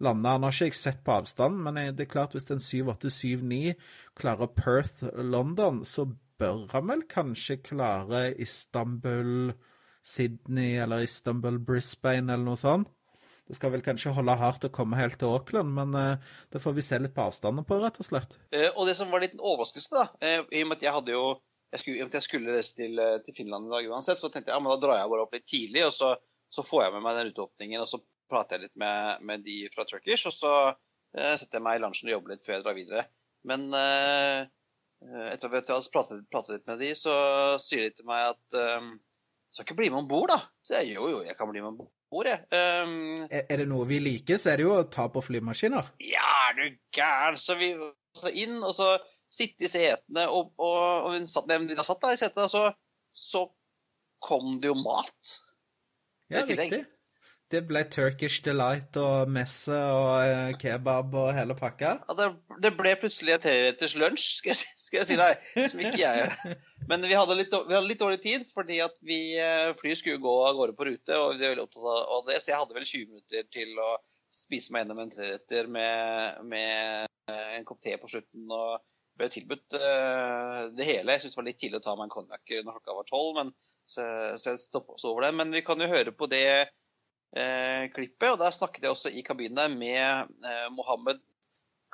landene. Han har ikke jeg sett på avstand, men det er klart hvis en 7879 klarer Perth, London, så bør han vel kanskje klare Istanbul, Sydney eller Istanbul, Brisbane eller noe sånt. Det skal vel kanskje holde hardt å komme helt til Auckland, men uh, det får vi se litt på avstanden på, rett og slett. Uh, og det som var en overraskelse, da, uh, i og med at jeg hadde jo jeg skulle, jeg skulle reise til, til, Finland i dag uansett, så tenkte jeg ja, men da drar jeg bare opp litt tidlig, og så, så får jeg med meg den uteåpningen, og så prater jeg litt med, med de fra Turkish, og så setter jeg meg i lunsjen og jobber litt før jeg drar videre. Men etter at jeg har pratet, pratet, litt med de, så sier de til meg at um, skal ikke bli med om bord, da? Så jeg jo, jo, jeg kan bli med om bord ordet. Um, er, er, det noe vi liker, så er det jo å ta på flymaskiner. Ja, er du gæren. Så vi så inn, og så sitte i setene, og, og, og hun satt, de satt der i setene, så, så kom det jo mat. Ja, riktig. Det ble Turkish Delight og messe og eh, kebab og hele pakka? Ja, det, det ble plutselig en treretters lunsj, skal, skal, jeg si deg. Som ikke jeg. Men vi hadde, litt, vi hadde litt dårlig tid, fordi at vi, eh, flyet skulle gå av gårde på rute. og vi var veldig opptatt av det, Så jeg hadde vel 20 minutter til å spise meg gjennom en treretter med, med, en kopp te på slutten. og ble tilbudt uh, det hele. Jeg syntes det var litt tidlig å ta meg en konjakk når klokka var tolv, men så, så jeg. Men vi kan jo høre på det eh, klippet. og Der snakket jeg også i kabinen med eh, Mohammed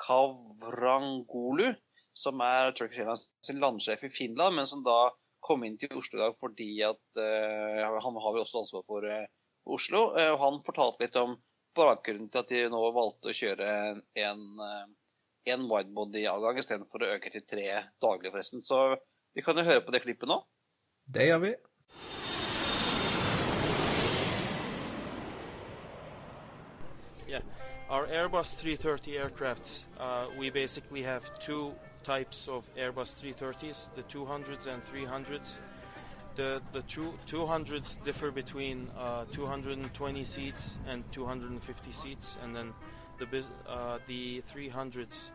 Kavrangolu, som er Turkish Airlines landsjef i Finland, men som da kom inn til Oslo i dag fordi at eh, han har vel også ansvar for eh, Oslo. Eh, og Han fortalte litt om bakgrunnen til at de nå valgte å kjøre en, en eh, widebody-avgang istedenfor å øke til tre daglig, forresten. Så vi kan jo høre på det klippet nå. Det gjør vi. Our Airbus 330 aircrafts, uh, we basically have two types of Airbus 330s, the 200s and 300s. The, the two, 200s differ between uh, 220 seats and 250 seats, and then the, uh, the 300s,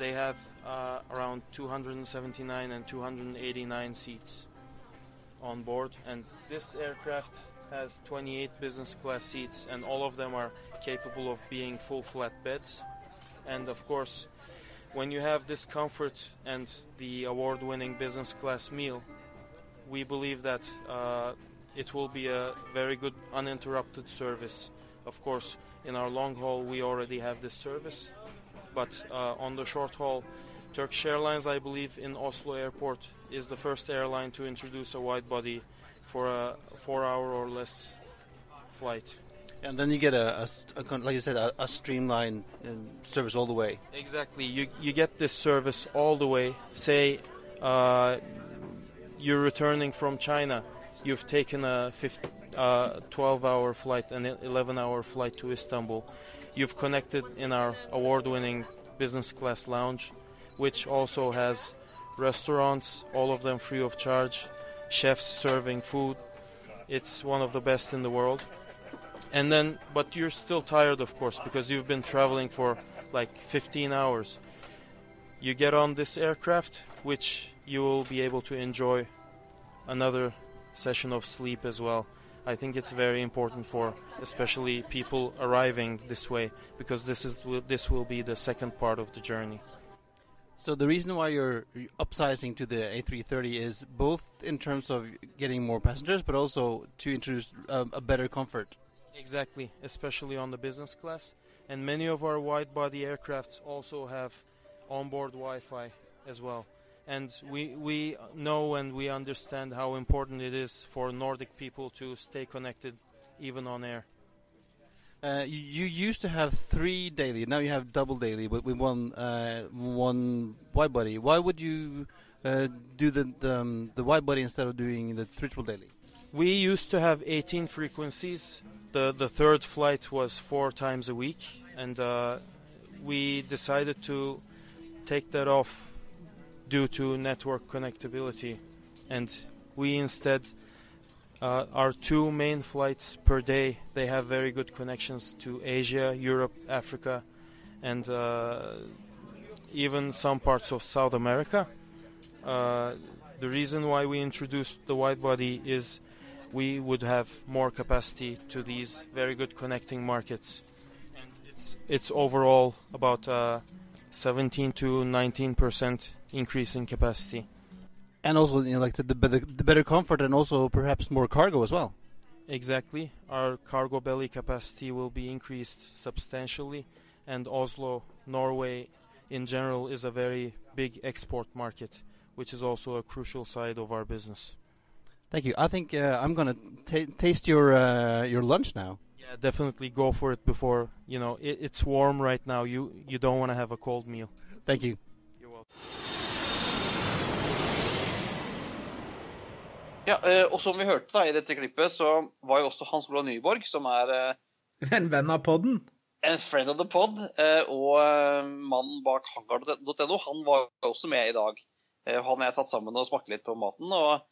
they have uh, around 279 and 289 seats on board. And this aircraft has 28 business class seats, and all of them are capable of being full flat beds. And of course, when you have this comfort and the award winning business class meal, we believe that uh, it will be a very good uninterrupted service. Of course, in our long haul, we already have this service, but uh, on the short haul, Turkish Airlines, I believe, in Oslo Airport is the first airline to introduce a wide body for a four hour or less flight. And then you get a, a, a like you said, a, a streamlined service all the way. Exactly. You you get this service all the way. Say uh, you're returning from China. You've taken a 12-hour flight, an 11-hour flight to Istanbul. You've connected in our award-winning business class lounge, which also has restaurants, all of them free of charge, chefs serving food. It's one of the best in the world. And then, but you're still tired, of course, because you've been traveling for like 15 hours. You get on this aircraft, which you will be able to enjoy another session of sleep as well. I think it's very important for especially people arriving this way because this is this will be the second part of the journey. So the reason why you're upsizing to the A330 is both in terms of getting more passengers, but also to introduce a, a better comfort. Exactly, especially on the business class. And many of our wide-body aircrafts also have onboard Wi-Fi as well. And we we know and we understand how important it is for Nordic people to stay connected, even on air. Uh, you, you, used to have three daily. Now you have double daily, but with one uh, one wide body. Why would you uh, do the the, um, the, wide body instead of doing the triple daily? We used to have 18 frequencies. The the third flight was four times a week, and uh, we decided to take that off due to network connectability, and we instead uh, our two main flights per day, they have very good connections to Asia, Europe, Africa, and uh, even some parts of South America. Uh, the reason why we introduced the wide body is we would have more capacity to these very good connecting markets. And it's, it's overall about uh, 17 to 19 percent increase in capacity and also you know, like the, the, the better comfort and also perhaps more cargo as well. Exactly, our cargo belly capacity will be increased substantially, and Oslo, Norway, in general, is a very big export market, which is also a crucial side of our business. Thank you. I think uh, I'm gonna taste your uh, your lunch now. Yeah, definitely go for it before you know it, it's warm right now. You you don't want to have a cold meal. Thank you. You're welcome. Ja, eh, og som vi hørte da i dette klippet, så var jo også Hans Olav Nyborg, som er eh, En venn av podden? En friend of the pod, eh, og mannen bak hangar.no, han var også med i dag. Han og jeg tatt sammen og smakt litt på maten, og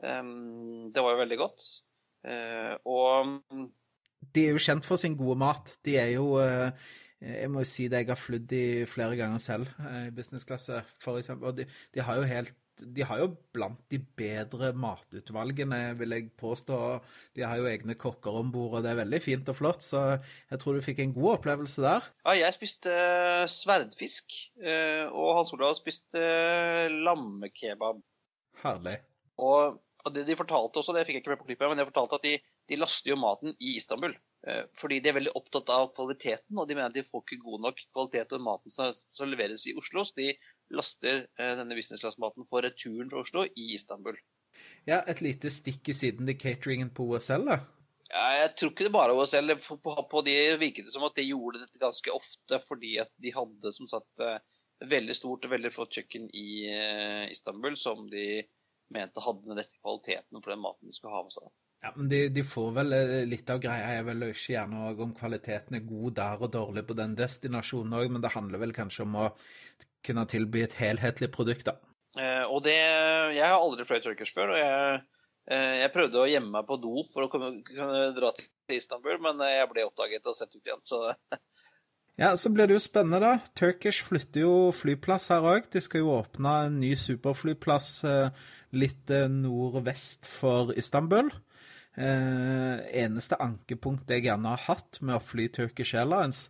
det var jo veldig godt. Og De er jo kjent for sin gode mat. De er jo jeg må jo si det, jeg har flydd i flere ganger selv i businessklasse, for eksempel. Og de, de har jo helt de har jo blant de bedre matutvalgene, vil jeg påstå. De har jo egne kokker om bord, og det er veldig fint og flott. Så jeg tror du fikk en god opplevelse der. Ja, jeg spiste sverdfisk, og Hans Olav spiste lammekebab. Herlig. Og, det de fortalte også, det fikk jeg ikke med på klippet, men de fortalte at de, de laster jo maten i Istanbul. Fordi de er veldig opptatt av kvaliteten, og de mener at de får ikke god nok kvalitet av maten som, som leveres i Oslo. Så de laster eh, denne business class-maten på returen fra Oslo i Istanbul. Ja, et lite stikk i siden til cateringen på OSL, da? Ja, jeg tror ikke det bare var OSL. På, på, på de virket det som at de gjorde dette ganske ofte fordi at de hadde som sagt eh, veldig stort og veldig flott kjøkken i Istanbul som de mente hadde den rette kvaliteten for den maten de skulle ha med seg. Ja, men de, de, får vel Litt av greia er vel ikke gjerne om kvaliteten er god der og dårlig på den destinasjonen òg, men det handler vel kanskje om å kunne tilby et helhetlig produkt, da. Eh, og det Jeg har aldri fløyet turkers før, og jeg, eh, jeg, prøvde å gjemme meg på do for å kunne, kunne dra til Istanbul, men jeg ble oppdaget og sendt ut igjen, så [laughs] Ja, så blir det jo spennende, da. Turkish flytter jo flyplass her òg. De skal jo åpne en ny superflyplass eh, litt eh, nordvest for Istanbul. Eh, eneste ankepunkt jeg gjerne har hatt med å fly Turkish Airlines,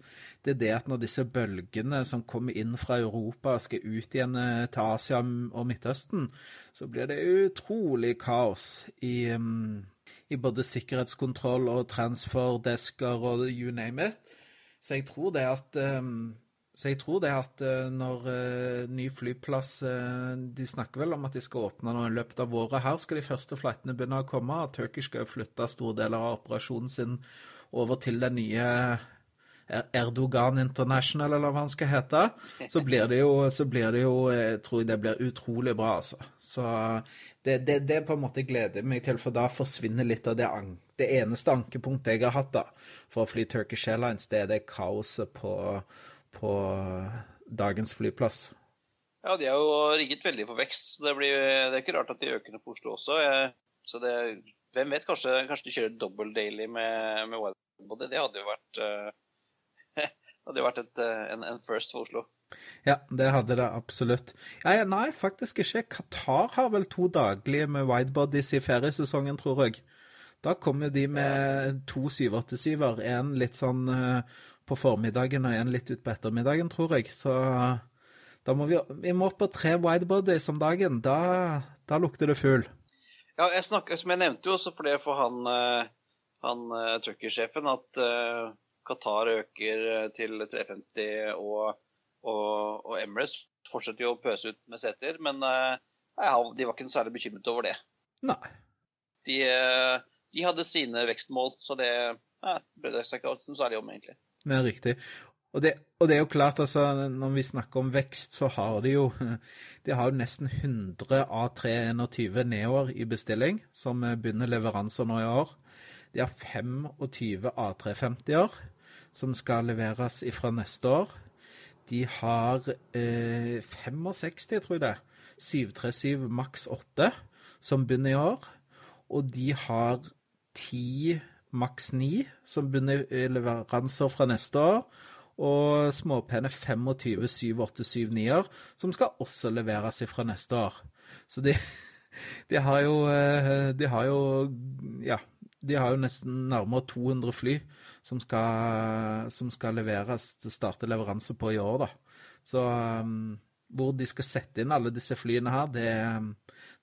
det er det at når disse bølgene som kommer inn fra Europa skal ut igjen eh, til Asia og Midtøsten, så blir det utrolig kaos i, um, i både sikkerhetskontroll og transferdesker og you name it. Så jeg tror det at um, så jeg tror det at eh, når uh, ny flyplass uh, De snakker vel om at de skal åpne nå i løpet av året. Her skal de første flightene begynne å komme. Turkish skal flytte store deler av operasjonen sin over til den nye Erdogan International, eller hva han skal hete, så blir det jo, blir det jo Jeg tror det blir utrolig bra, altså. Så det, det, det på en måte gleder meg til, for da forsvinner litt av det, an, det eneste ankepunktet jeg har hatt da, for å fly Turkish Airlines, det er det kaoset på, på dagens flyplass. Ja, de er jo rigget veldig for vekst, så det, blir, det er ikke rart at de øker på Oslo også. Så det, hvem vet, kanskje, kanskje de kjører double daily med, med widebody. Det hadde jo vært, eh, [laughs] hadde jo vært et, eh, en, en first for Oslo. Ja, det hadde det absolutt. Ja, nei, faktisk ikke. Qatar har vel to daglige med widebodies i feriesesongen, tror jeg. Da kommer de med to 787-er. En litt sånn eh, på formiddagen og en litt utpå ettermiddagen, tror jeg. Så da må vi, vi må opp på tre widebodies om dagen. Da, da lukter det fugl. Ja, jeg snakker, som jeg nevnte jo også for det for han, eh, han eh, truckersjefen, at eh, Qatar øker eh, til 350 og, og, og Emirates fortsetter jo å pøse ut med seter, men ja, de var ikke noe særlig bekymret over det. Nei. De, eh, de hadde sine vekstmål, så det ja, brydde seg ikke noe særlig om, egentlig. Det er riktig. Og det, og det er jo klart, altså, når vi snakker om vekst, så har de jo [laughs] De har jo nesten 100 A321 Neoer i bestilling, som begynner leveranser nå i år. De har 25 A350-er, som skal leveres ifra neste år. De har eh, 65, tror jeg det, 737 maks 8, som begynner i år. Og de har 10 maks 9, som begynner i leveranser fra neste år. Og småpene 25 787-9-er som skal også leveres fra neste år. Så de, [laughs] de har jo eh, De har jo Ja, de har jo nesten nærmere 200 fly som skal, som skal leveres starte leveranse på i år, da. Så um, hvor de skal sette inn alle disse flyene her, det,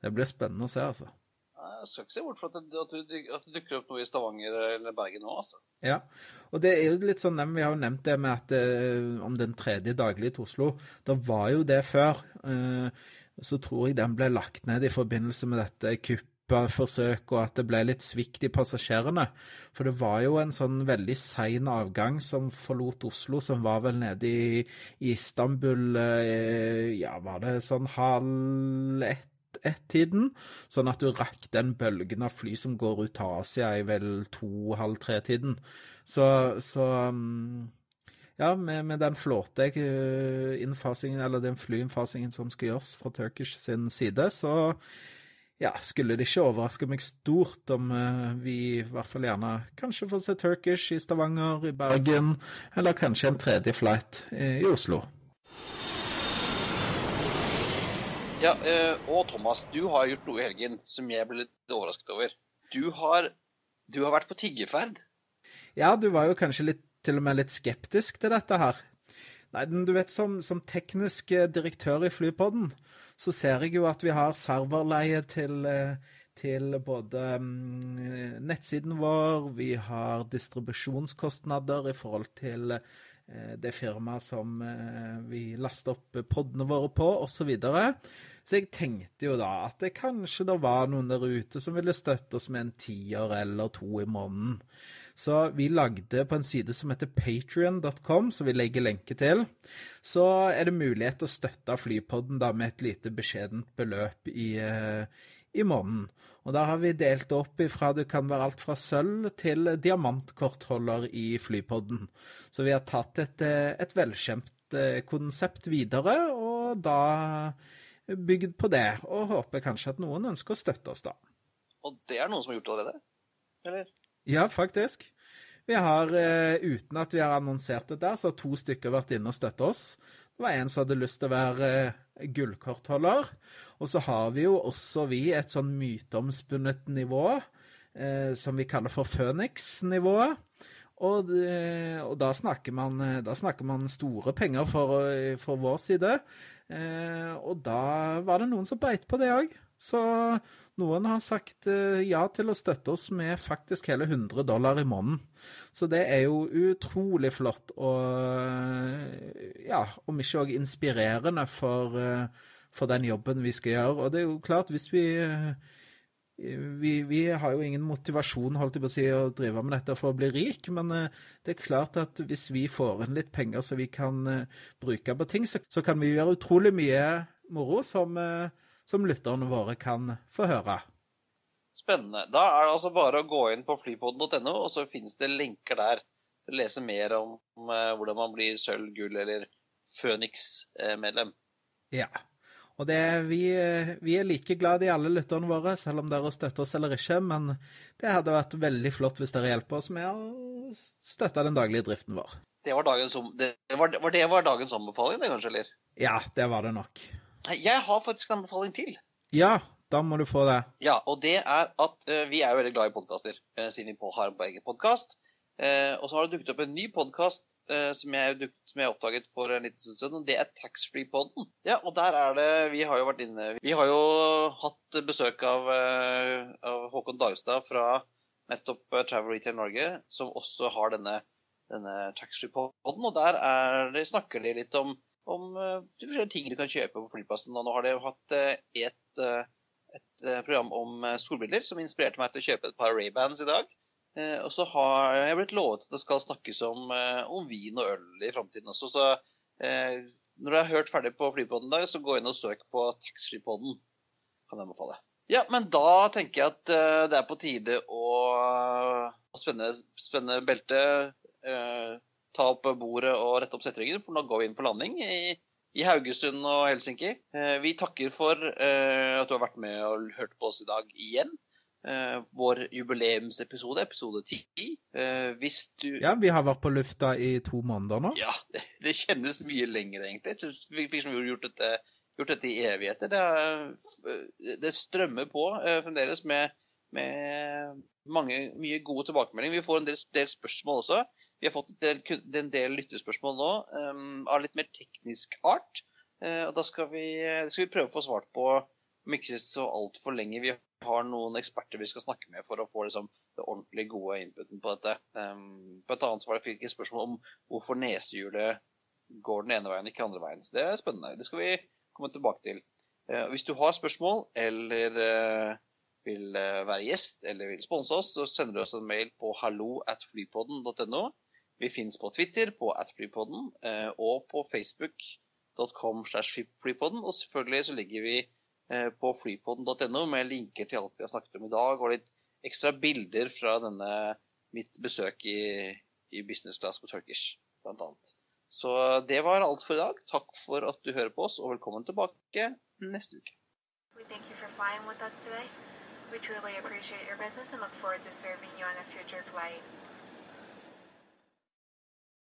det blir spennende å se, altså. Jeg skal ikke se bort fra at det, at det, dukker opp noe i Stavanger eller Bergen nå, altså. Ja, og det er jo litt sånn, Vi har jo nevnt det med at eh, om den tredje daglige til Oslo. Det var jo det før. Eh, så tror jeg den ble lagt ned i forbindelse med dette kuppforsøket, og at det ble litt svikt i passasjerene. For det var jo en sånn veldig sein avgang som forlot Oslo, som var vel nede i, i Istanbul eh, Ja, var det sånn halv ett? ett-tiden, sånn at du rakk den bølgen av fly som går ut av Asia i vel to-halv tre-tiden. Så, så um, ja, med, med den flåteinnfasingen, eller den flyinnfasingen som skal gjøres fra Turkish sin side, så ja, skulle det ikke overraske meg stort om uh, vi i hvert fall gjerne kanskje får se Turkish i Stavanger, i Bergen, eller kanskje en tredje flight i, i Oslo. Ja, uh, og Thomas, du har gjort noe i helgen som jeg ble litt overrasket over. Du har, du har vært på tiggeferd. Ja, du var jo kanskje litt, til og med litt skeptisk til dette her. Nei, du vet, som, som teknisk eh, direktør i Flypodden, så ser jeg jo at vi har serverleie til, eh, til både mm, nettsiden vår, vi har distribusjonskostnader i forhold til eh, det firmaet som eh, vi laster opp podene våre på, osv. Så, så jeg tenkte jo da at det kanskje det var noen der ute som ville støtte oss med en tier eller to i måneden. Så vi lagde på en side som heter patrion.com, som vi legger lenke til, så er det mulighet til å støtte Flypodden da med et lite beskjedent beløp i, eh, i måneden. Og da har vi delt opp ifra det kan være alt fra sølv til diamantkortholder i Flypodden. Så vi har tatt et, eh, et velkjent eh, konsept videre, og da bygd på det. Og håper kanskje at noen ønsker å støtte oss, da. Og det er noen som har gjort det allerede? Eller? Ja, faktisk. Vi har, eh, uten at vi har annonsert det der, så har to stykker vært inne og støttet oss. Det var en som hadde lyst til å være eh, gullkortholder. Og så har vi jo også vi et sånn myteomspunnet nivå eh, som vi kaller for Føniks-nivået. Og, og da, snakker man, da snakker man store penger for, for vår side. Eh, og da var det noen som beit på det òg. Så noen har sagt eh, ja til å støtte oss med faktisk hele 100 dollar i måneden. Så det er jo utrolig flott og eh, ja, om ikke òg inspirerende for, eh, for den jobben vi skal gjøre. Og det er jo klart, hvis vi vi, vi, har jo ingen motivasjon holdt jeg på å si, å drive med dette for å bli rik, men det er klart at hvis vi får inn litt penger så vi kan bruke på ting, så, så kan vi gjøre utrolig mye moro som, som lytterne våre kan få høre. Spennende. Da er det altså bare å gå inn på flypodden.no, og så finnes det lenker der til å lese mer om, om hvordan man blir sølv, gull eller Føniks-medlem. Ja. Og det, vi, vi, er like glad i alle lytterne våre, selv om dere støtter oss eller ikke. Men det hadde vært veldig flott hvis dere hjelper oss med å støtte den daglige driften vår. Det var dagens, det var, var det var dagens anbefaling, det kanskje, eller? Ja, det var det nok. Jeg har faktisk en anbefaling til. Ja, da må du få det. Ja, og det er at uh, vi er jo veldig glad i podkaster, uh, siden vi har på egen podkast. Uh, og så har det dukket opp en ny podkast Eh, som som jeg oppdaget for en liten stund siden. Det er Taxfree-poden. Ja, og der er det Vi har jo vært inne Vi har jo hatt besøk av, eh, av Håkon Dagstad fra nettopp eh, Travel Retail Norge, som også har denne, denne taxfree-poden. Og der er, snakker de litt om, om de forskjellige ting du kan kjøpe på flyplassen. Og nå har de hatt et, et program om solbriller som inspirerte meg til å kjøpe et par Ray-bands i dag. Eh, og så har jeg blitt lovet at det skal snakkes om, eh, om vin og øl i framtiden også. Så eh, når du har hørt ferdig på Flypodden i dag, så gå inn og søk på Taxfree-podden. Kan jeg anbefale. Ja, men da tenker jeg at det er på tide å, å spenne, spenne beltet, ta opp bordet og rette opp setringen, for nå går vi inn for landing i, i Haugesund og Helsinki. Eh, vi takker for at du har vært med og hørt på oss i dag igjen eh, vår jubileumsepisode, episode 10. Eh, hvis du Ja, vi har vært på lufta i to måneder nå. Ja, det, det kjennes mye lenger, egentlig. Vi fikk som gjort dette, gjort dette i evigheter. Det, er, det strømmer på eh, fremdeles med, med mange, mye gode tilbakemeldinger. Vi får en del, del spørsmål også. Vi har fått en del, lyttespørsmål nå um, av litt mer teknisk art. Uh, og da skal vi, skal vi prøve å få svart på om ikke så altfor lenge. Vi har noen eksperter vi skal snakke med for å få liksom, det ordentlig gode inputen på dette. Um, på et annet svar fikk jeg spørsmål om hvorfor nesehjulet går den ene veien, ikke andre veien. Så det er spennende. Det skal vi komme tilbake til. Uh, hvis du har spørsmål eller vil være gjest eller vil sponse oss, så sender du oss en mail på hallo at flypodden.no. Vi finnes på Twitter på atflypodden og på facebook.com slash flypodden. Og selvfølgelig så ligger vi Eh, på flypodden.no med linker til alt vi har snakket om i dag, og litt ekstra bilder fra denne mitt besøk i, i business class på Turkish, blant annet. Så det var alt for i dag. Takk for at du hører på oss, og velkommen tilbake neste uke. We thank you for.